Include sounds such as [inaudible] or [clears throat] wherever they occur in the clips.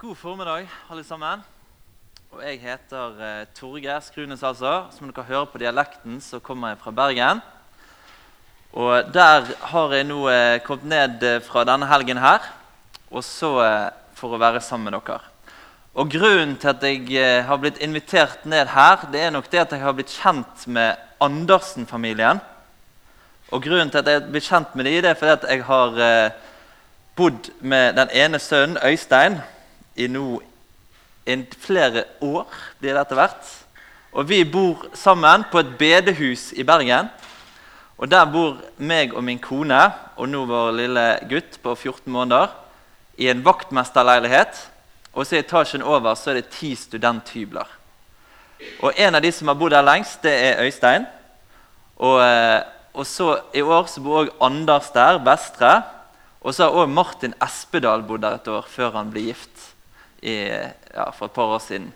God formiddag, alle sammen. Og jeg heter eh, Torgeir Skrunes, altså. Som dere hører på dialekten, så kommer jeg fra Bergen. Og der har jeg nå eh, kommet ned eh, fra denne helgen her, og så eh, for å være sammen med dere. Og grunnen til at jeg eh, har blitt invitert ned her, det er nok det at jeg har blitt kjent med Andersen-familien. Og grunnen til at jeg har blitt kjent med dem, det er fordi at jeg har eh, bodd med den ene sønnen, Øystein, i nå flere år, blir det etter hvert. Og vi bor sammen på et bedehus i Bergen. Og der bor meg og min kone og nå vår lille gutt på 14 måneder i en vaktmesterleilighet. Og så i etasjen over så er det ti studenthybler. Og en av de som har bodd der lengst, det er Øystein. Og, eh, og så i år så bor òg Anders der, Vestre. Og så har òg Martin Espedal bodd der et år før han ble gift i, ja, for et par år siden.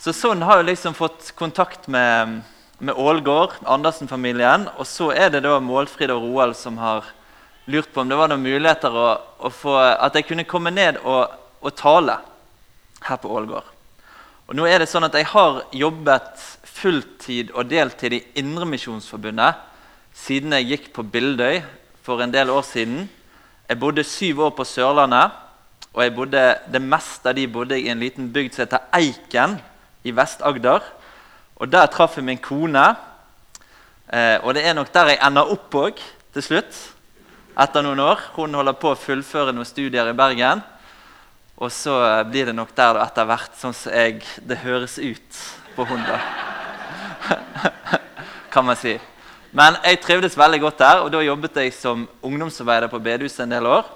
Så sånn har jeg liksom fått kontakt med, med Ålgård, Andersen-familien. Og så er det da Målfrid og Roald som har lurt på om det var noen muligheter å, å få, at jeg kunne komme ned og, og tale her på Ålgård. Og nå er det sånn at Jeg har jobbet fulltid og deltid i Indremisjonsforbundet siden jeg gikk på Bildøy for en del år siden. Jeg bodde syv år på Sørlandet, og bodde, det meste av de bodde jeg i en liten bygd som heter Eiken i Vest-Agder. Og Der traff jeg min kone, eh, og det er nok der jeg ender opp òg til slutt. Etter noen år. Hun holder på å fullføre noen studier i Bergen. Og så blir det nok der da etter hvert, sånn som jeg, det høres ut på hun, da. [laughs] kan man si. Men jeg trivdes veldig godt der, og da jobbet jeg som ungdomsarbeider på bedehuset en del år.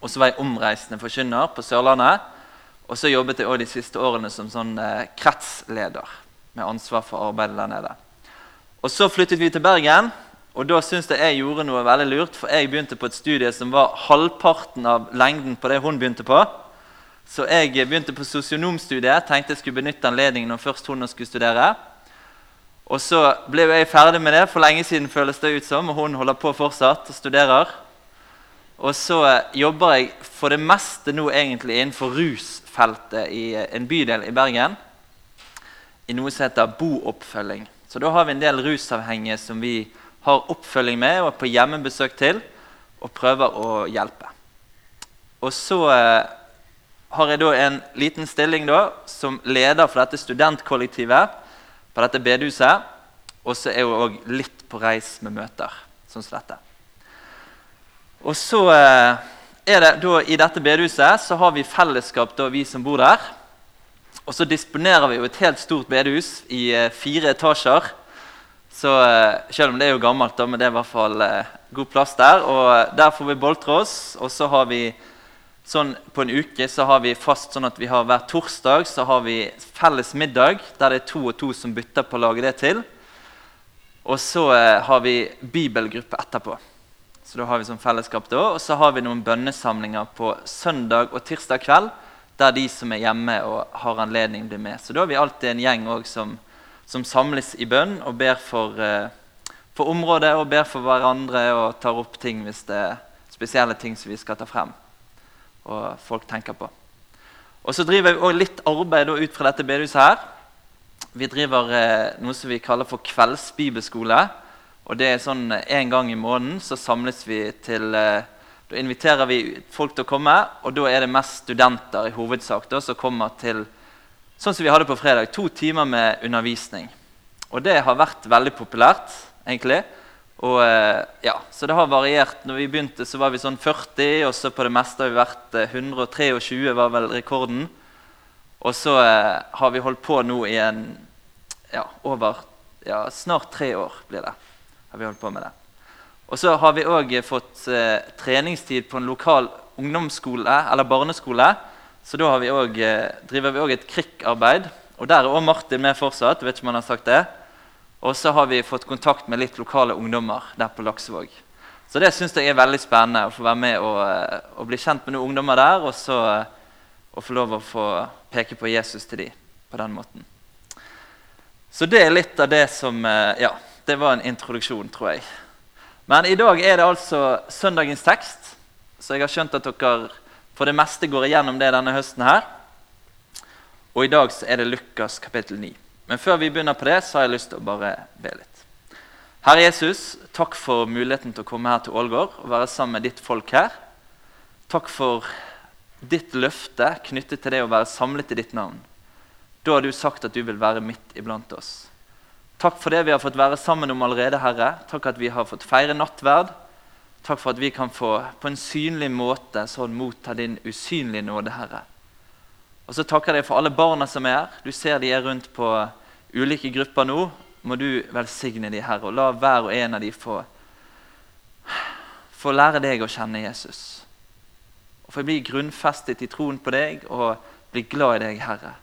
Og så var jeg omreisende forkynner på Sørlandet. Og så jobbet jeg også de siste årene som sånn eh, kretsleder med ansvar for arbeidet der nede. Og så flyttet vi til Bergen, og da syns jeg jeg gjorde noe veldig lurt. For jeg begynte på et studie som var halvparten av lengden på det hun begynte på. Så jeg begynte på sosionomstudiet, tenkte jeg skulle benytte anledningen når først hun skulle studere. Og så ble jeg ferdig med det for lenge siden, føles det ut som, og hun holder på fortsatt og studerer. Og så jobber jeg for det meste nå egentlig innenfor rusfeltet i en bydel i Bergen. I noe som heter booppfølging. Så da har vi en del rusavhengige som vi har oppfølging med og er på hjemmebesøk til og prøver å hjelpe. Og så eh, har jeg da en liten stilling da, som leder for dette studentkollektivet på dette bedehuset. Og så er hun òg litt på reis med møter, sånn som dette. Og så eh, er det da I dette bedehuset så har vi fellesskap, da, vi som bor der. Og så disponerer vi jo et helt stort bedehus i eh, fire etasjer. Så eh, Selv om det er jo gammelt, da, men det er i hvert fall god plass der. Og Der får vi boltre oss. Og så har vi sånn på en uke så har vi fast sånn at vi har hver torsdag så har vi felles middag der det er to og to som bytter på å lage det til. Og så har vi bibelgruppe etterpå. Så da har vi som fellesskap da. Og så har vi noen bønnesamlinger på søndag og tirsdag kveld der de som er hjemme og har anledning, blir med. Så da har vi alltid en gjeng som, som, samles i bønn og ber for, eh, for området og ber for hverandre og tar opp ting hvis det er spesielle ting som vi skal ta frem og folk tenker på. Og så driver vi også litt arbeid ut fra dette bedehuset her. Vi driver eh, noe som vi kaller for kveldsbibelskole. Og det er sånn En gang i måneden så samles vi til eh, Da inviterer vi folk til å komme, og da er det mest studenter i hovedsak da, som kommer til sånn som vi hadde på fredag, to timer med undervisning. Og det har vært veldig populært, egentlig. Og, eh, ja, så det har variert. Når vi begynte, så var vi sånn 40, og så på det meste har vi vært 123, eh, var vel rekorden. Og så eh, har vi holdt på nå i en ja, over ja, snart tre år blir det. Har vi holdt på med det. Og så har vi òg fått eh, treningstid på en lokal ungdomsskole eller barneskole. Så da vi også, eh, driver vi òg et krikkarbeid. Og der er òg Martin med fortsatt. vet ikke om han har sagt det. Og så har vi fått kontakt med litt lokale ungdommer der på Laksevåg. Så det syns jeg er veldig spennende å få være med og, eh, og bli kjent med noen ungdommer der. Og så og få lov å få peke på Jesus til dem på den måten. Så det er litt av det som eh, Ja, det var en introduksjon, tror jeg. Men i dag er det altså søndagens tekst. Så jeg har skjønt at dere For det meste går igjennom det denne høsten her. Og i dag så er det Lukas kapittel 9. Men før vi begynner på det, så har jeg lyst til å bare be litt. Herre Jesus, takk for muligheten til å komme her til Ålgård og være sammen med ditt folk her. Takk for ditt løfte knyttet til det å være samlet i ditt navn. Da har du sagt at du vil være midt iblant oss. Takk for det vi har fått være sammen om allerede, Herre. Takk at vi har fått feire nattverd. Takk for at vi kan få på en synlig måte sånn motta din usynlige nåde, Herre. Og så takker jeg deg for alle barna som er her. Du ser de er rundt på ulike grupper nå. Må du velsigne de, Herre, og la hver og en av de få, få lære deg å kjenne Jesus. Og få bli grunnfestet i troen på deg og bli glad i deg, Herre.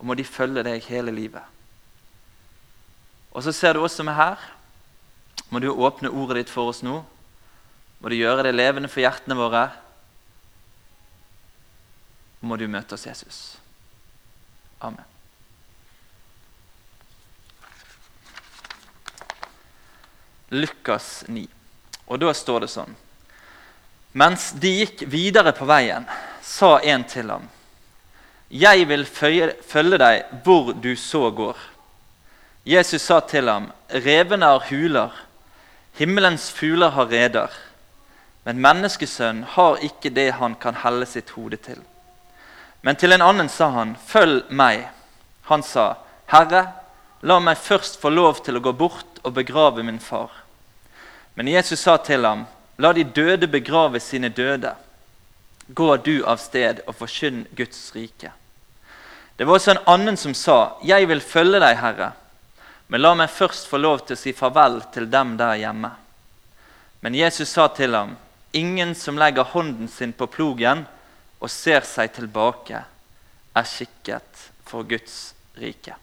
Og må de følge deg hele livet. Og så ser du oss som er her. Må du åpne ordet ditt for oss nå. Må du gjøre det levende for hjertene våre. Må du møte oss, Jesus. Amen. Lukas 9. Og da står det sånn Mens de gikk videre på veien, sa en til ham, Jeg vil følge deg hvor du så går. Jesus sa til ham, Revene har huler, himmelens fugler har reder, men menneskesønnen har ikke det han kan helle sitt hode til. Men til en annen sa han, Følg meg. Han sa, Herre, la meg først få lov til å gå bort og begrave min far. Men Jesus sa til ham, La de døde begrave sine døde. Gå du av sted og forkynn Guds rike. Det var også en annen som sa, Jeg vil følge deg, Herre, men la meg først få lov til å si farvel til dem der hjemme. Men Jesus sa til ham, Ingen som legger hånden sin på plogen og ser seg tilbake, er skikket for Guds rike.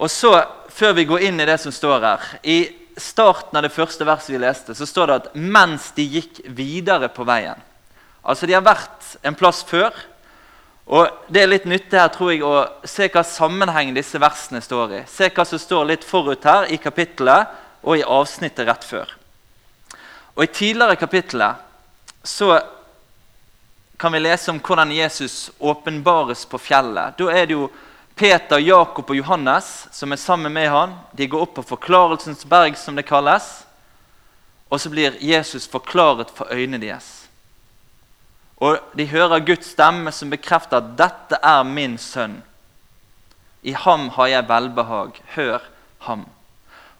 Og så, Før vi går inn i det som står her I starten av det første verset vi leste, så står det at 'mens de gikk videre på veien'. Altså, De har vært en plass før. Og Det er litt nyttig her, tror jeg, å se hva sammenheng disse versene står i. Se hva som står litt forut her i kapittelet og i avsnittet rett før. Og I tidligere kapittelet så kan vi lese om hvordan Jesus åpenbares på fjellet. Da er det jo Peter, Jakob og Johannes som er sammen med han. De går opp på Forklarelsens berg, som det kalles. Og så blir Jesus forklaret for øynene deres. Og De hører Guds stemme som bekrefter at 'dette er min sønn'. I ham har jeg velbehag. Hør ham.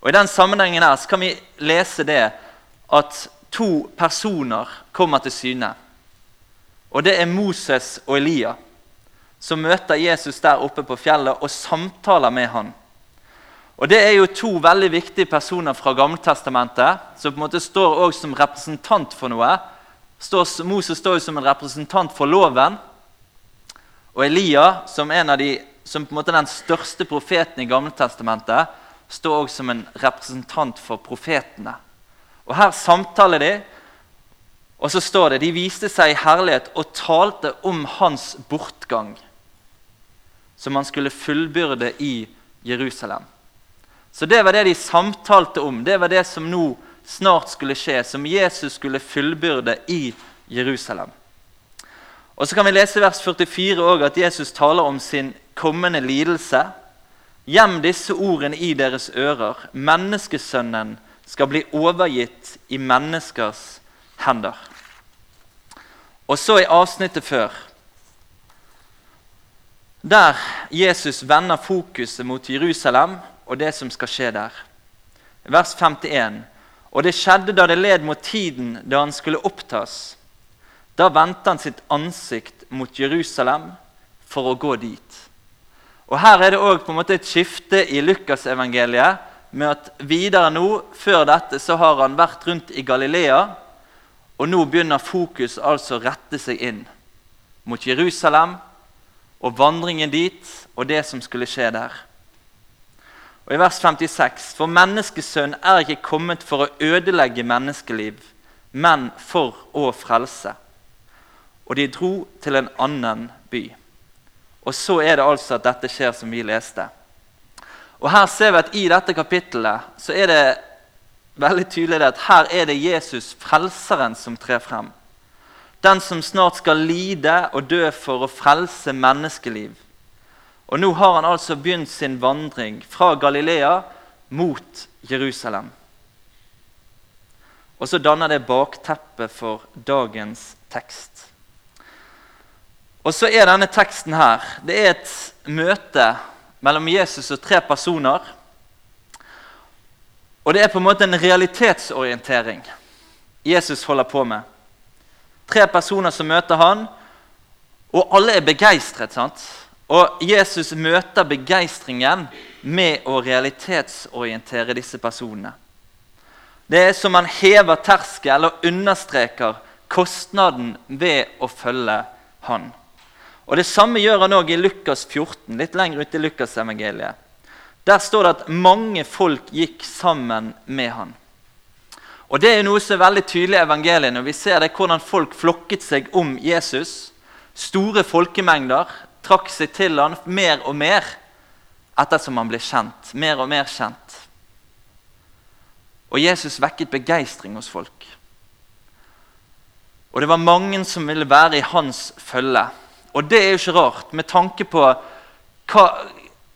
Og I den sammenhengen her så kan vi lese det at to personer kommer til syne. Og Det er Moses og Elia som møter Jesus der oppe på fjellet og samtaler med han. Og Det er jo to veldig viktige personer fra Gammeltestamentet som på en måte står også som representant for noe. Moses står jo som en representant for loven. Og Elia, som de, som på en måte den største profeten i Gammeltestamentet, står også som en representant for profetene. Og Her samtaler de, og så står det de viste seg i herlighet og talte om hans bortgang som han skulle fullbyrde i Jerusalem. Så Det var det de samtalte om. Det var det som nå snart skulle skje, som Jesus skulle fullbyrde i Jerusalem. Og Så kan vi lese vers 44 også, at Jesus taler om sin kommende lidelse. Gjem disse ordene i deres ører. Menneskesønnen skal bli overgitt i menneskers hender. Og så i avsnittet før der Jesus vender fokuset mot Jerusalem og det som skal skje der. Vers 51. Og det skjedde da det led mot tiden da han skulle opptas. Da vendte han sitt ansikt mot Jerusalem for å gå dit. Og Her er det også et skifte i Lukasevangeliet med at videre nå, før dette, så har han vært rundt i Galilea. Og nå begynner fokus altså å rette seg inn mot Jerusalem og vandringen dit og det som skulle skje der. Og I vers 56.: For menneskesønn er ikke kommet for å ødelegge menneskeliv, men for å frelse. Og de dro til en annen by. Og så er det altså at dette skjer, som vi leste. Og Her ser vi at i dette kapittelet så er det veldig tydelig at her er det Jesus, frelseren, som trer frem. Den som snart skal lide og dø for å frelse menneskeliv. Og nå har han altså begynt sin vandring fra Galilea mot Jerusalem. Og så danner det bakteppet for dagens tekst. Og så er denne teksten her Det er et møte mellom Jesus og tre personer. Og det er på en måte en realitetsorientering Jesus holder på med. Tre personer som møter han, og alle er begeistret. sant? Og Jesus møter begeistringen med å realitetsorientere disse personene. Det er som han hever terskel og understreker kostnaden ved å følge han. Og Det samme gjør han òg i Lukas 14, litt lenger ut i Lukasevangeliet. Der står det at mange folk gikk sammen med han. Og Det er noe som er veldig tydelig i evangeliet. når Vi ser det hvordan folk flokket seg om Jesus. Store folkemengder trakk seg til han mer og mer ettersom han ble kjent. Mer og mer kjent. Og Jesus vekket begeistring hos folk. Og det var mange som ville være i hans følge. Og det er jo ikke rart, med tanke på hva,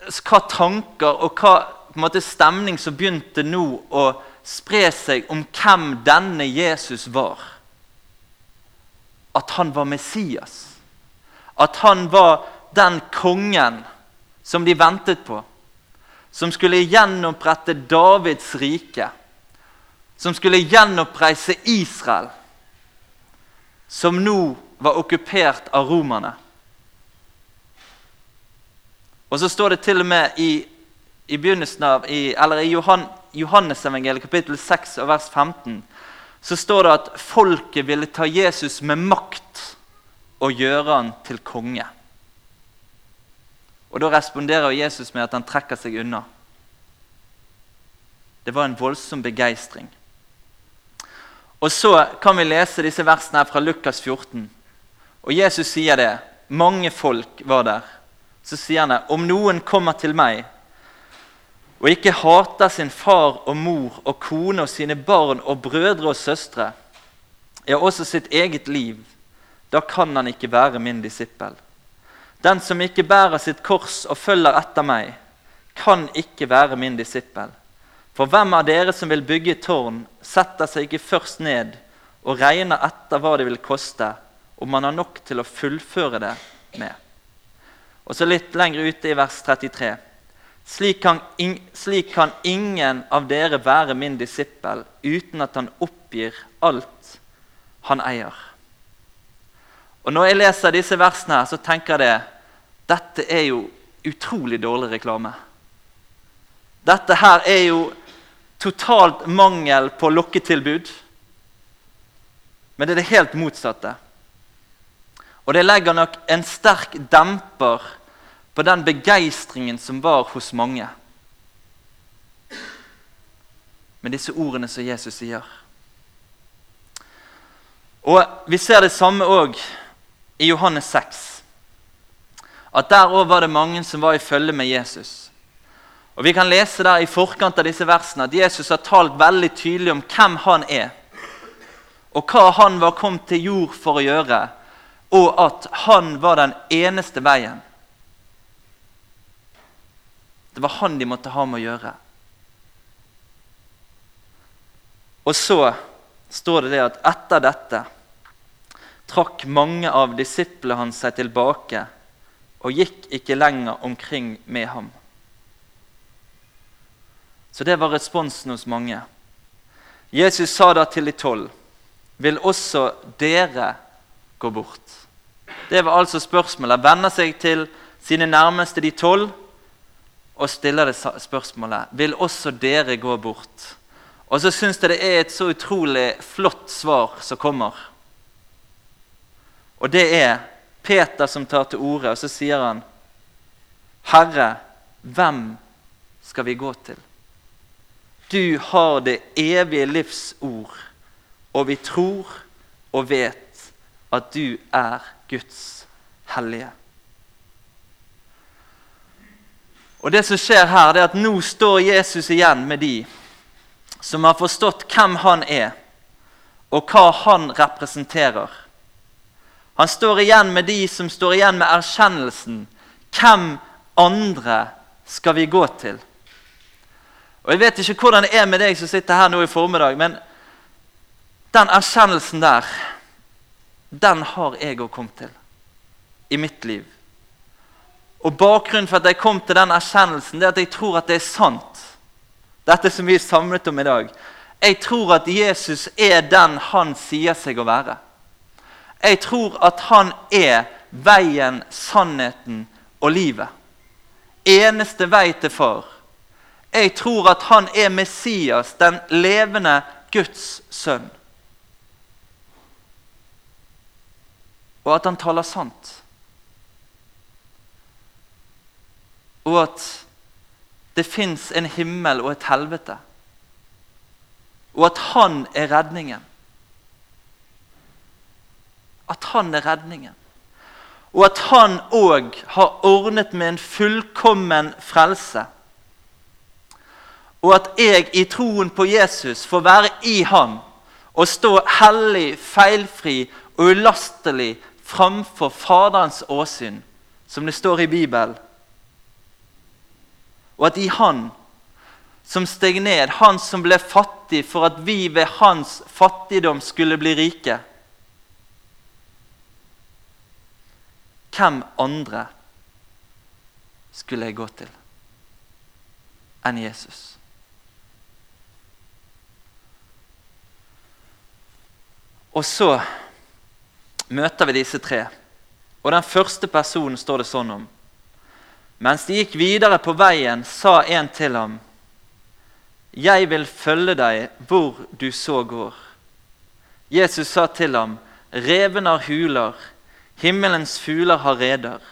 hva tanker og hva måte, stemning som begynte nå å spre seg om hvem denne Jesus var. At han var Messias. At han var den kongen som de ventet på. Som skulle gjenopprette Davids rike som skulle gjenoppreise Israel, som nå var okkupert av romerne. Og så står det til og med i, i begynnelsen av, i, eller i Johan, Johannesevangeliet kapittel 6 og vers 15 så står det at folket ville ta Jesus med makt og gjøre han til konge. Og Da responderer Jesus med at han trekker seg unna. Det var en voldsom begeistring. Og så kan vi lese disse versene her fra Lukas 14. Og Jesus sier det. Mange folk var der. Så sier han det. Om noen kommer til meg og ikke hater sin far og mor og kone og sine barn og brødre og søstre, ja, også sitt eget liv, da kan han ikke være min disippel. Den som ikke bærer sitt kors og følger etter meg, kan ikke være min disippel. For hvem av dere som vil bygge et tårn, setter seg ikke først ned og regner etter hva det vil koste, om man har nok til å fullføre det med. Og så litt lenger ute i vers 33. Slik kan, slik kan ingen av dere være min disippel uten at han oppgir alt han eier. Og Når jeg leser disse versene, så tenker jeg at dette er jo utrolig dårlig reklame. Dette her er jo totalt mangel på lokketilbud. Men det er det helt motsatte. Og det legger nok en sterk demper på den begeistringen som var hos mange. Med disse ordene som Jesus sier. Og Vi ser det samme òg i Johannes 6. At Der òg var det mange som var i følge med Jesus. Og Vi kan lese der i forkant av disse versene at Jesus har talt veldig tydelig om hvem han er, og hva han var kommet til jord for å gjøre, og at han var den eneste veien. Det var han de måtte ha med å gjøre. Og så står det det at etter dette trakk mange av disiplene hans seg tilbake og gikk ikke lenger omkring med ham. Så det var responsen hos mange. Jesus sa da til de tolv.: Vil også dere gå bort? Det var altså spørsmålet. Venner seg til sine nærmeste, de tolv, og stiller det spørsmålet Vil også dere gå bort? Og så syns jeg det er et så utrolig flott svar som kommer. Og det er Peter som tar til orde, og så sier han, 'Herre, hvem skal vi gå til?' Du har det evige livs ord, og vi tror og vet at du er Guds hellige. Og det som skjer her, det er at Nå står Jesus igjen med de som har forstått hvem han er, og hva han representerer. Han står igjen med de som står igjen med erkjennelsen. Hvem andre skal vi gå til? Og Jeg vet ikke hvordan det er med deg som sitter her nå i formiddag, men den erkjennelsen der, den har jeg òg kommet til i mitt liv. Og Bakgrunnen for at jeg kom til den erkjennelsen, det er at jeg tror at det er sant. Dette som vi er samlet om i dag. Jeg tror at Jesus er den han sier seg å være. Jeg tror at han er veien, sannheten og livet. Eneste vei til far. Jeg tror at han er Messias, den levende Guds sønn. Og at han taler sant. Og at det fins en himmel og et helvete. Og at han er redningen. At han er redningen. Og at han òg har ordnet med en fullkommen frelse. Og at jeg i troen på Jesus får være i han og stå hellig, feilfri og ulastelig framfor Faderens åsyn, som det står i Bibelen og at i Han som steg ned, han som ble fattig for at vi ved hans fattigdom skulle bli rike Hvem andre skulle jeg gå til enn Jesus? Og så møter vi disse tre. Og den første personen står det sånn om. Mens de gikk videre på veien, sa en til ham, 'Jeg vil følge deg hvor du så går.' Jesus sa til ham, 'Reven har huler, himmelens fugler har reder.'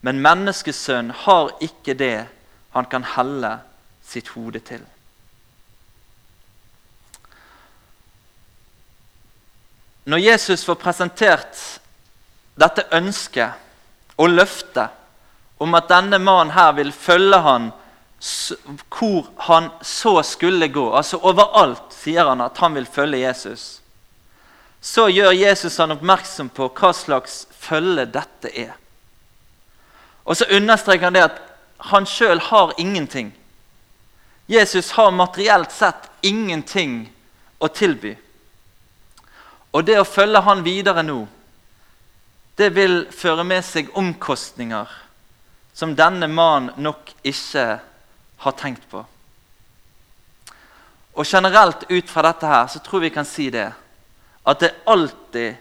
'Men menneskesønn har ikke det han kan helle sitt hode til.' Når Jesus får presentert dette ønsket og løftet om at denne mannen her vil følge han hvor han så skulle gå. Altså Overalt sier han at han vil følge Jesus. Så gjør Jesus han oppmerksom på hva slags følge dette er. Og så understreker han det at han sjøl har ingenting. Jesus har materielt sett ingenting å tilby. Og det å følge han videre nå, det vil føre med seg omkostninger som denne mannen nok ikke har tenkt på. Og generelt ut fra dette her, så tror vi kan si det at det alltid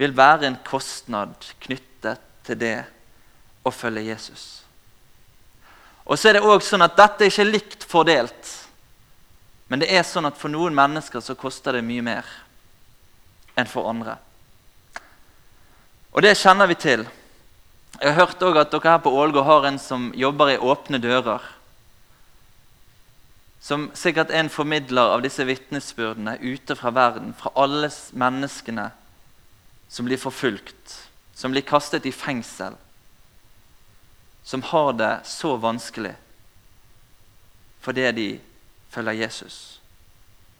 vil være en kostnad knyttet til det å følge Jesus. Og så er det også sånn at Dette er ikke likt fordelt. Men det er sånn at for noen mennesker så koster det mye mer enn for andre. Og det kjenner vi til. Jeg har hørt også at dere her på Ålgård har en som jobber i Åpne dører. Som sikkert er en formidler av disse vitnesbyrdene ute fra verden, fra alle menneskene som blir forfulgt, som blir kastet i fengsel, som har det så vanskelig fordi de følger Jesus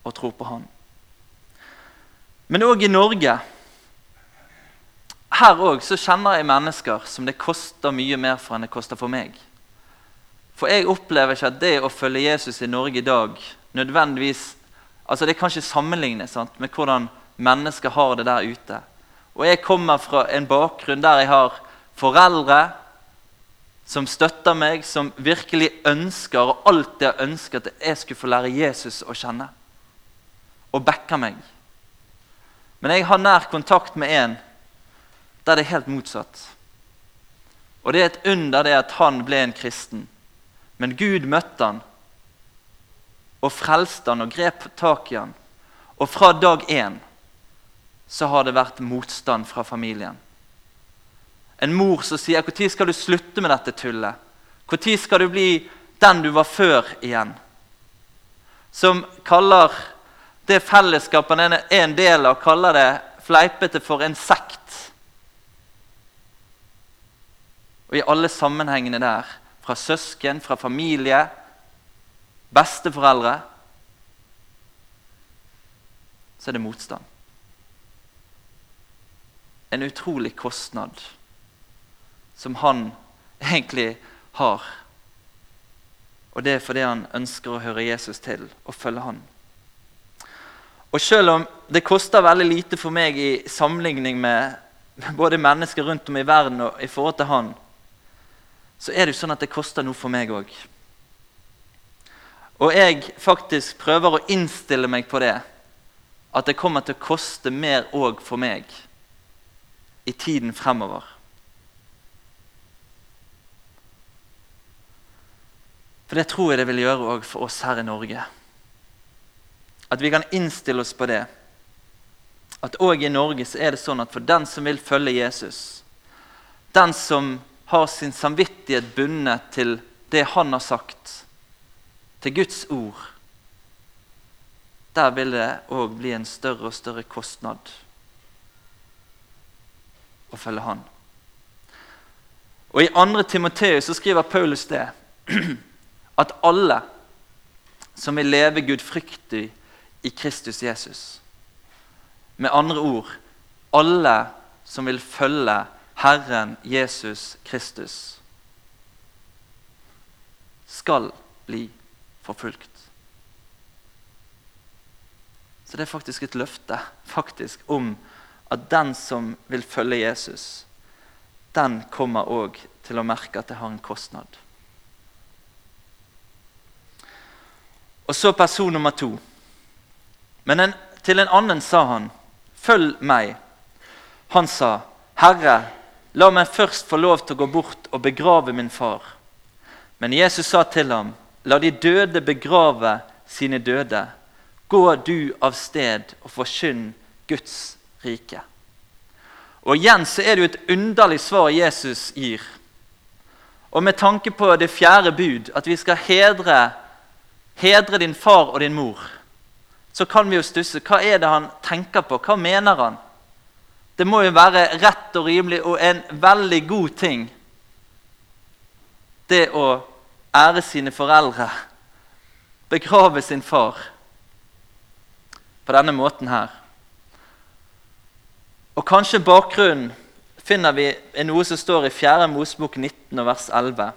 og tror på Han. Men òg i Norge her òg kjenner jeg mennesker som det koster mye mer for enn det koster for meg. For jeg opplever ikke at det å følge Jesus i Norge i dag nødvendigvis altså Det kan ikke sammenlignes med hvordan mennesker har det der ute. Og jeg kommer fra en bakgrunn der jeg har foreldre som støtter meg, som virkelig ønsker og alltid har ønsket at jeg skulle få lære Jesus å kjenne. Og backer meg. Men jeg har nær kontakt med en der det er helt motsatt. Og det er et under det at han ble en kristen. Men Gud møtte han og frelste han og grep tak i han. Og fra dag én så har det vært motstand fra familien. En mor som sier 'Når skal du slutte med dette tullet?' 'Når skal du bli den du var før igjen?' Som kaller det fellesskapet han er en del av, kaller det fleipete for en sekt. Og i alle sammenhengene der, fra søsken, fra familie, besteforeldre, så er det motstand. En utrolig kostnad som han egentlig har. Og det er fordi han ønsker å høre Jesus til og følge han. Og selv om det koster veldig lite for meg i sammenligning med både mennesker rundt om i verden og i forhold til han, så er det jo sånn at det koster noe for meg òg. Og jeg faktisk prøver å innstille meg på det. At det kommer til å koste mer òg for meg i tiden fremover. For det tror jeg det vil gjøre òg for oss her i Norge. At vi kan innstille oss på det. At òg i Norge så er det sånn at for den som vil følge Jesus, den som har sin samvittighet bundet til det han har sagt, til Guds ord, der vil det òg bli en større og større kostnad å følge han. Og I 2. Timoteus skriver Paulus det [clears throat] at alle som vil leve gudfryktig i Kristus Jesus. Med andre ord alle som vil følge Herren Jesus Kristus, skal bli forfulgt. Så det er faktisk et løfte faktisk, om at den som vil følge Jesus, den kommer òg til å merke at det har en kostnad. Og så person nummer to. Men en, til en annen sa han, 'Følg meg.' Han sa, 'Herre, la meg først få lov til å gå bort og begrave min far.' Men Jesus sa til ham, 'La de døde begrave sine døde.' 'Gå du av sted og forkynn Guds rike.' Og Igjen så er det jo et underlig svar Jesus gir. Og med tanke på det fjerde bud, at vi skal hedre, hedre din far og din mor så kan vi jo stusse. Hva er det han tenker på? Hva mener han? Det må jo være rett og rimelig og en veldig god ting, det å ære sine foreldre, begrave sin far, på denne måten her. Og kanskje bakgrunnen finner vi i noe som står i 4. Mosebok 19, vers 11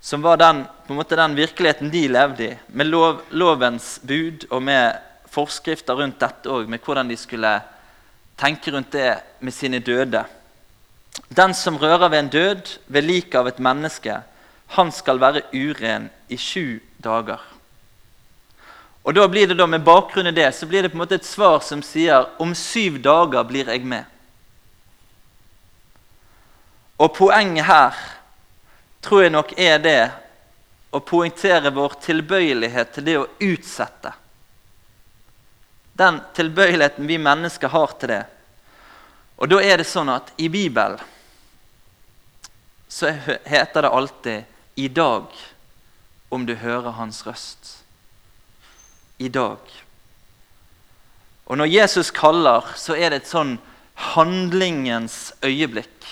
som var den, på en måte den virkeligheten de levde i, med lov, lovens bud og med forskrifter rundt dette òg, med hvordan de skulle tenke rundt det med sine døde. Den som rører ved en død, ved liket av et menneske, han skal være uren i sju dager. Og da blir det da Med bakgrunn i det så blir det på en måte et svar som sier om syv dager blir jeg med. Og poenget her tror jeg nok er det å poengtere vår tilbøyelighet til det å utsette. Den tilbøyeligheten vi mennesker har til det. Og da er det sånn at i Bibelen så heter det alltid 'i dag' om du hører hans røst. I dag. Og når Jesus kaller, så er det et sånn handlingens øyeblikk.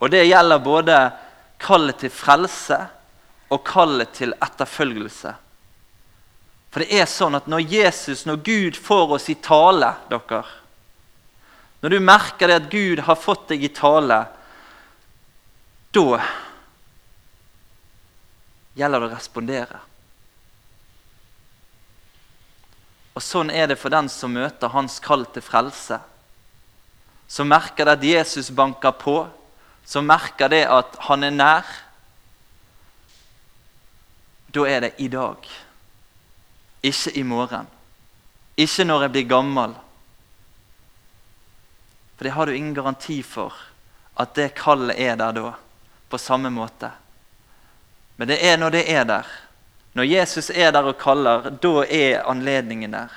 Og det gjelder både kallet til frelse og kallet til etterfølgelse. For det er sånn at når Jesus, når Gud får oss i tale dere, Når du merker det at Gud har fått deg i tale, da gjelder det å respondere. Og Sånn er det for den som møter hans kall til frelse. Som merker det at Jesus banker på, som merker det at han er nær, da er det i dag. Ikke i morgen. Ikke når jeg blir gammel. For det har du ingen garanti for at det kallet er der da, på samme måte. Men det er når det er der. Når Jesus er der og kaller, da er anledningen der.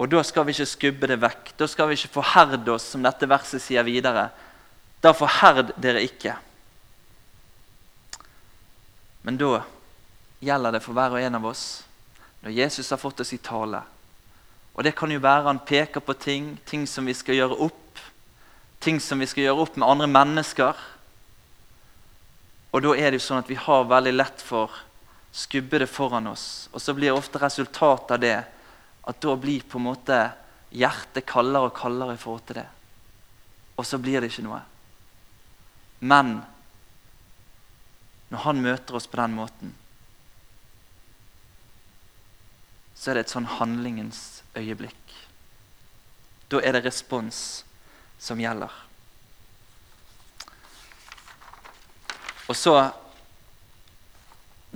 Og da skal vi ikke skubbe det vekk. Da skal vi ikke forherde oss, som dette verset sier videre. Da forherd dere ikke. Men da gjelder det for hver og en av oss når Jesus har fått oss i tale. Og det kan jo være han peker på ting, ting som vi skal gjøre opp. Ting som vi skal gjøre opp med andre mennesker. Og da er det jo sånn at vi har veldig lett for skubbe det foran oss. Og så blir ofte resultatet av det at da blir på en måte hjertet kaldere og kaldere i forhold til det. Og så blir det ikke noe. Men når han møter oss på den måten, så er det et sånn handlingens øyeblikk. Da er det respons som gjelder. Og så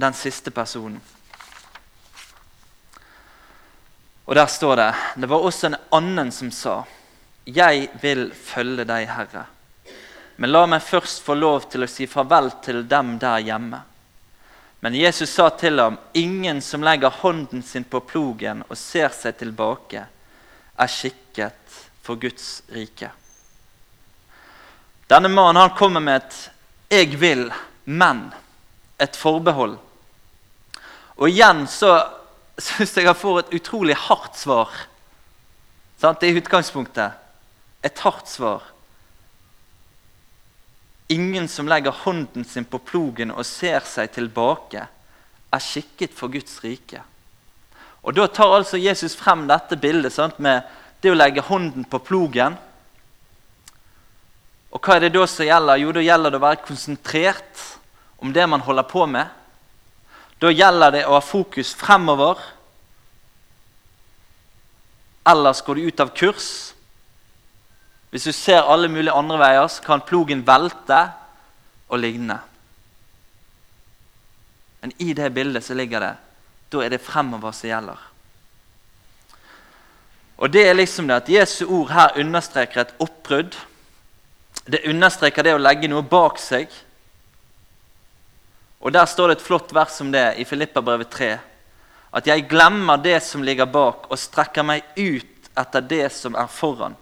den siste personen. Og der står det Det var også en annen som sa, 'Jeg vil følge deg, Herre.' Men la meg først få lov til å si farvel til dem der hjemme. Men Jesus sa til ham, 'Ingen som legger hånden sin på plogen og ser seg tilbake, er skikket for Guds rike.' Denne mannen han kommer med et 'jeg vil', men et forbehold. Og igjen så [laughs] syns jeg han får et utrolig hardt svar. Sant? Det er utgangspunktet. Et hardt svar. Ingen som legger hånden sin på plogen og ser seg tilbake, er skikket for Guds rike. Og Da tar altså Jesus frem dette bildet sant, med det å legge hånden på plogen. Og Hva er det da som gjelder? Jo, da gjelder det å være konsentrert om det man holder på med. Da gjelder det å ha fokus fremover. Ellers går du ut av kurs. Hvis du ser alle mulige andre veier, så kan plogen velte og ligne. Men i det bildet så ligger det da er det fremover som gjelder. Og Det er liksom det at Jesu ord her understreker et oppbrudd. Det understreker det å legge noe bak seg. Og Der står det et flott vers om det i Filippabrevet 3. At jeg glemmer det som ligger bak, og strekker meg ut etter det som er foran.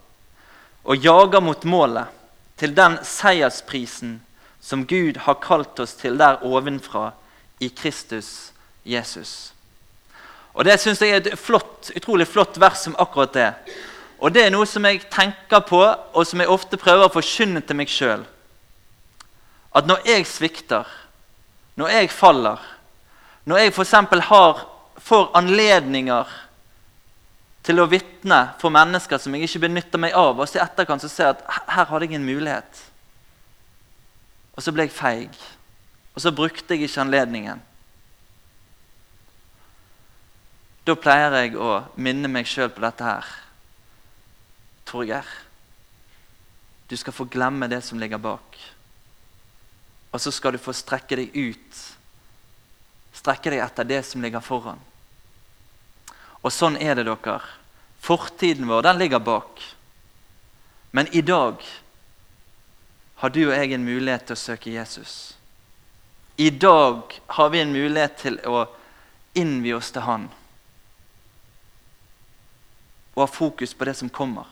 Og jager mot målet, til den seiersprisen som Gud har kalt oss til der ovenfra, i Kristus Jesus. Og Det syns jeg er et flott, utrolig flott vers som akkurat det. Og Det er noe som jeg tenker på, og som jeg ofte prøver å forkynne til meg sjøl. At når jeg svikter, når jeg faller, når jeg f.eks. får anledninger til å vitne for mennesker som jeg ikke benytter meg av, og så i etterkant så ser jeg at her hadde jeg en mulighet. Og så ble jeg feig. Og så brukte jeg ikke anledningen. Da pleier jeg å minne meg sjøl på dette her. Torgeir, du skal få glemme det som ligger bak. Og så skal du få strekke deg ut. Strekke deg etter det som ligger foran. Og sånn er det, dere. Fortiden vår den ligger bak. Men i dag har du og jeg en mulighet til å søke Jesus. I dag har vi en mulighet til å innvie oss til Han. Og ha fokus på det som kommer.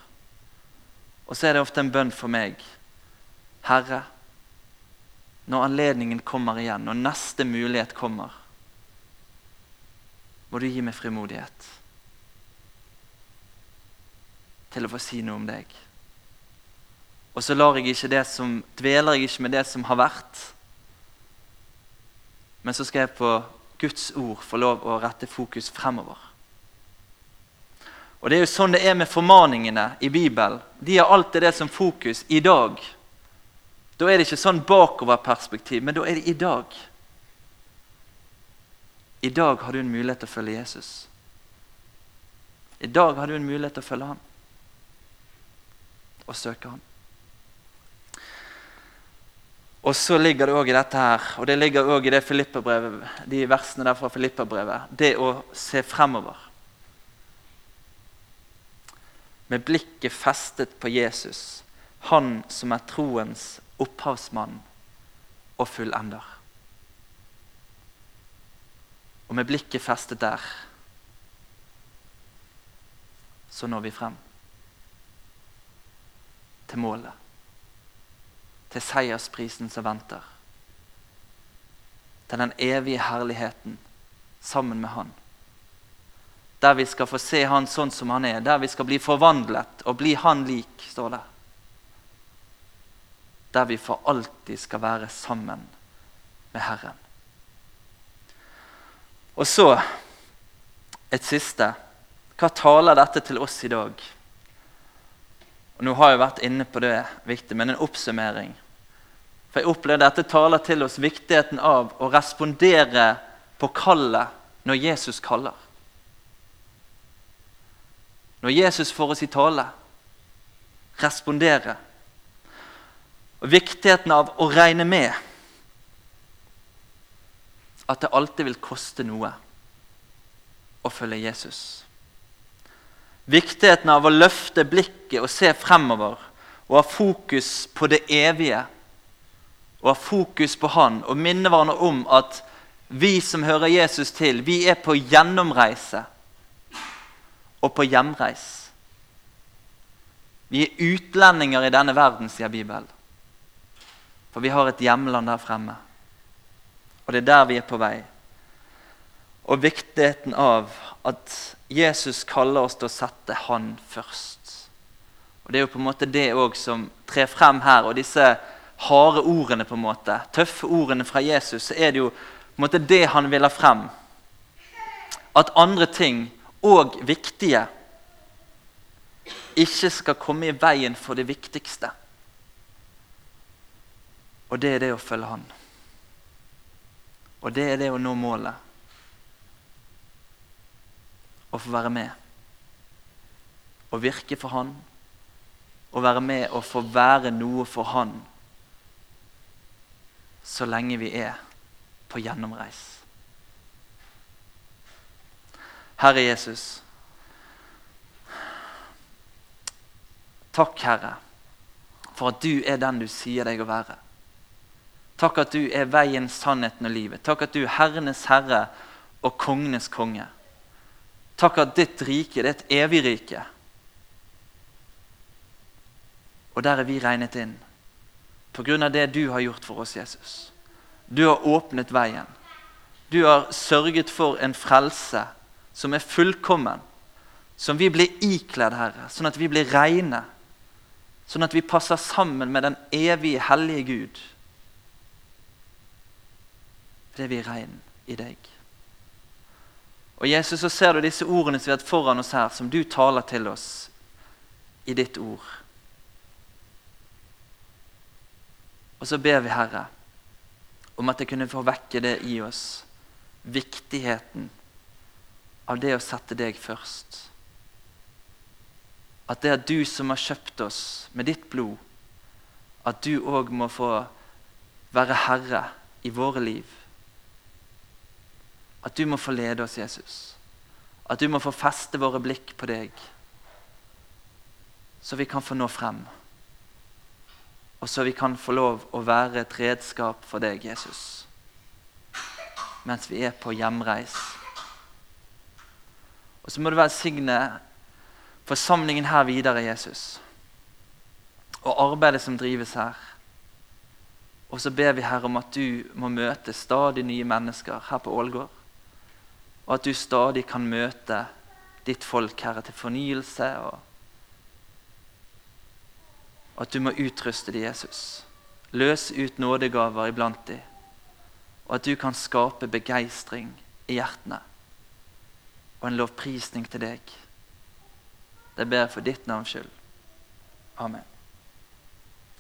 Og så er det ofte en bønn for meg. Herre, når anledningen kommer igjen, når neste mulighet kommer, må du gi meg frimodighet til å få si noe om deg. Og så lar jeg ikke det som, dveler jeg ikke med det som har vært, men så skal jeg på Guds ord få lov å rette fokus fremover. Og Det er jo sånn det er med formaningene i Bibelen. De har alltid det som fokus i dag. Da er det ikke sånn bakoverperspektiv, men da er det i dag. I dag har du en mulighet til å følge Jesus. I dag har du en mulighet til å følge ham og søke ham. Og så ligger det òg i dette her, og det ligger også i det de versene der fra Filipperbrevet, det å se fremover. Med blikket festet på Jesus, han som er troens opphavsmann og fullender. Og med blikket festet der, så når vi frem til målet. Til seiersprisen som venter. Til den evige herligheten sammen med Han. Der vi skal få se Han sånn som Han er. Der vi skal bli forvandlet og bli Han lik, står det der vi for alltid skal være sammen med Herren. Og så et siste. Hva taler dette til oss i dag? Og Nå har jeg vært inne på det viktig, men en oppsummering. For jeg opplever dette taler til oss viktigheten av å respondere på kallet når Jesus kaller. Når Jesus får oss i tale, respondere. Og viktigheten av å regne med at det alltid vil koste noe å følge Jesus. Viktigheten av å løfte blikket og se fremover og ha fokus på det evige. Og ha fokus på Han og minne hverandre om at vi som hører Jesus til, vi er på gjennomreise og på hjemreis. Vi er utlendinger i denne verden, sier Bibelen. For vi har et hjemland der fremme. Og det er der vi er på vei. Og viktigheten av at Jesus kaller oss til å sette Han først. Og Det er jo på en måte det òg som trer frem her. Og disse harde ordene, på en måte, tøffe ordene fra Jesus, så er det jo på en måte det han vil ha frem. At andre ting, og viktige, ikke skal komme i veien for det viktigste. Og det er det å følge Han. Og det er det å nå målet. Å få være med. Å virke for Han. Å være med og få være noe for Han så lenge vi er på gjennomreis. Herre Jesus. Takk, Herre, for at du er den du sier deg å være. Takk at du er veien, sannheten og livet. Takk at du er herrenes herre og kongenes konge. Takk at ditt rike det er et evig rike. Og der er vi regnet inn av det du har gjort for oss, Jesus. Du har åpnet veien. Du har sørget for en frelse som er fullkommen, som vi blir ikledd, Herre, sånn at vi blir reine. Sånn at vi passer sammen med den evige, hellige Gud fordi vi er rein i deg. Og Jesus, så ser du disse ordene som vi har hatt foran oss her, som du taler til oss i ditt ord. Og så ber vi, Herre, om at jeg kunne få vekke det i oss. Viktigheten av det å sette deg først. At det er du som har kjøpt oss med ditt blod, at du òg må få være herre i våre liv. At du må få lede oss, Jesus. At du må få feste våre blikk på deg, så vi kan få nå frem. Og så vi kan få lov å være et redskap for deg, Jesus, mens vi er på hjemreis. Og så må du velsigne forsamlingen her videre, Jesus, og arbeidet som drives her. Og så ber vi Herre om at du må møte stadig nye mennesker her på Ålgård og at du stadig kan møte ditt folk, Herre, til fornyelse. Og at du må utruste dem, Jesus. Løs ut nådegaver iblant dem. Og at du kan skape begeistring i hjertene og en lovprisning til deg. Det ber jeg for ditt navns skyld. Amen.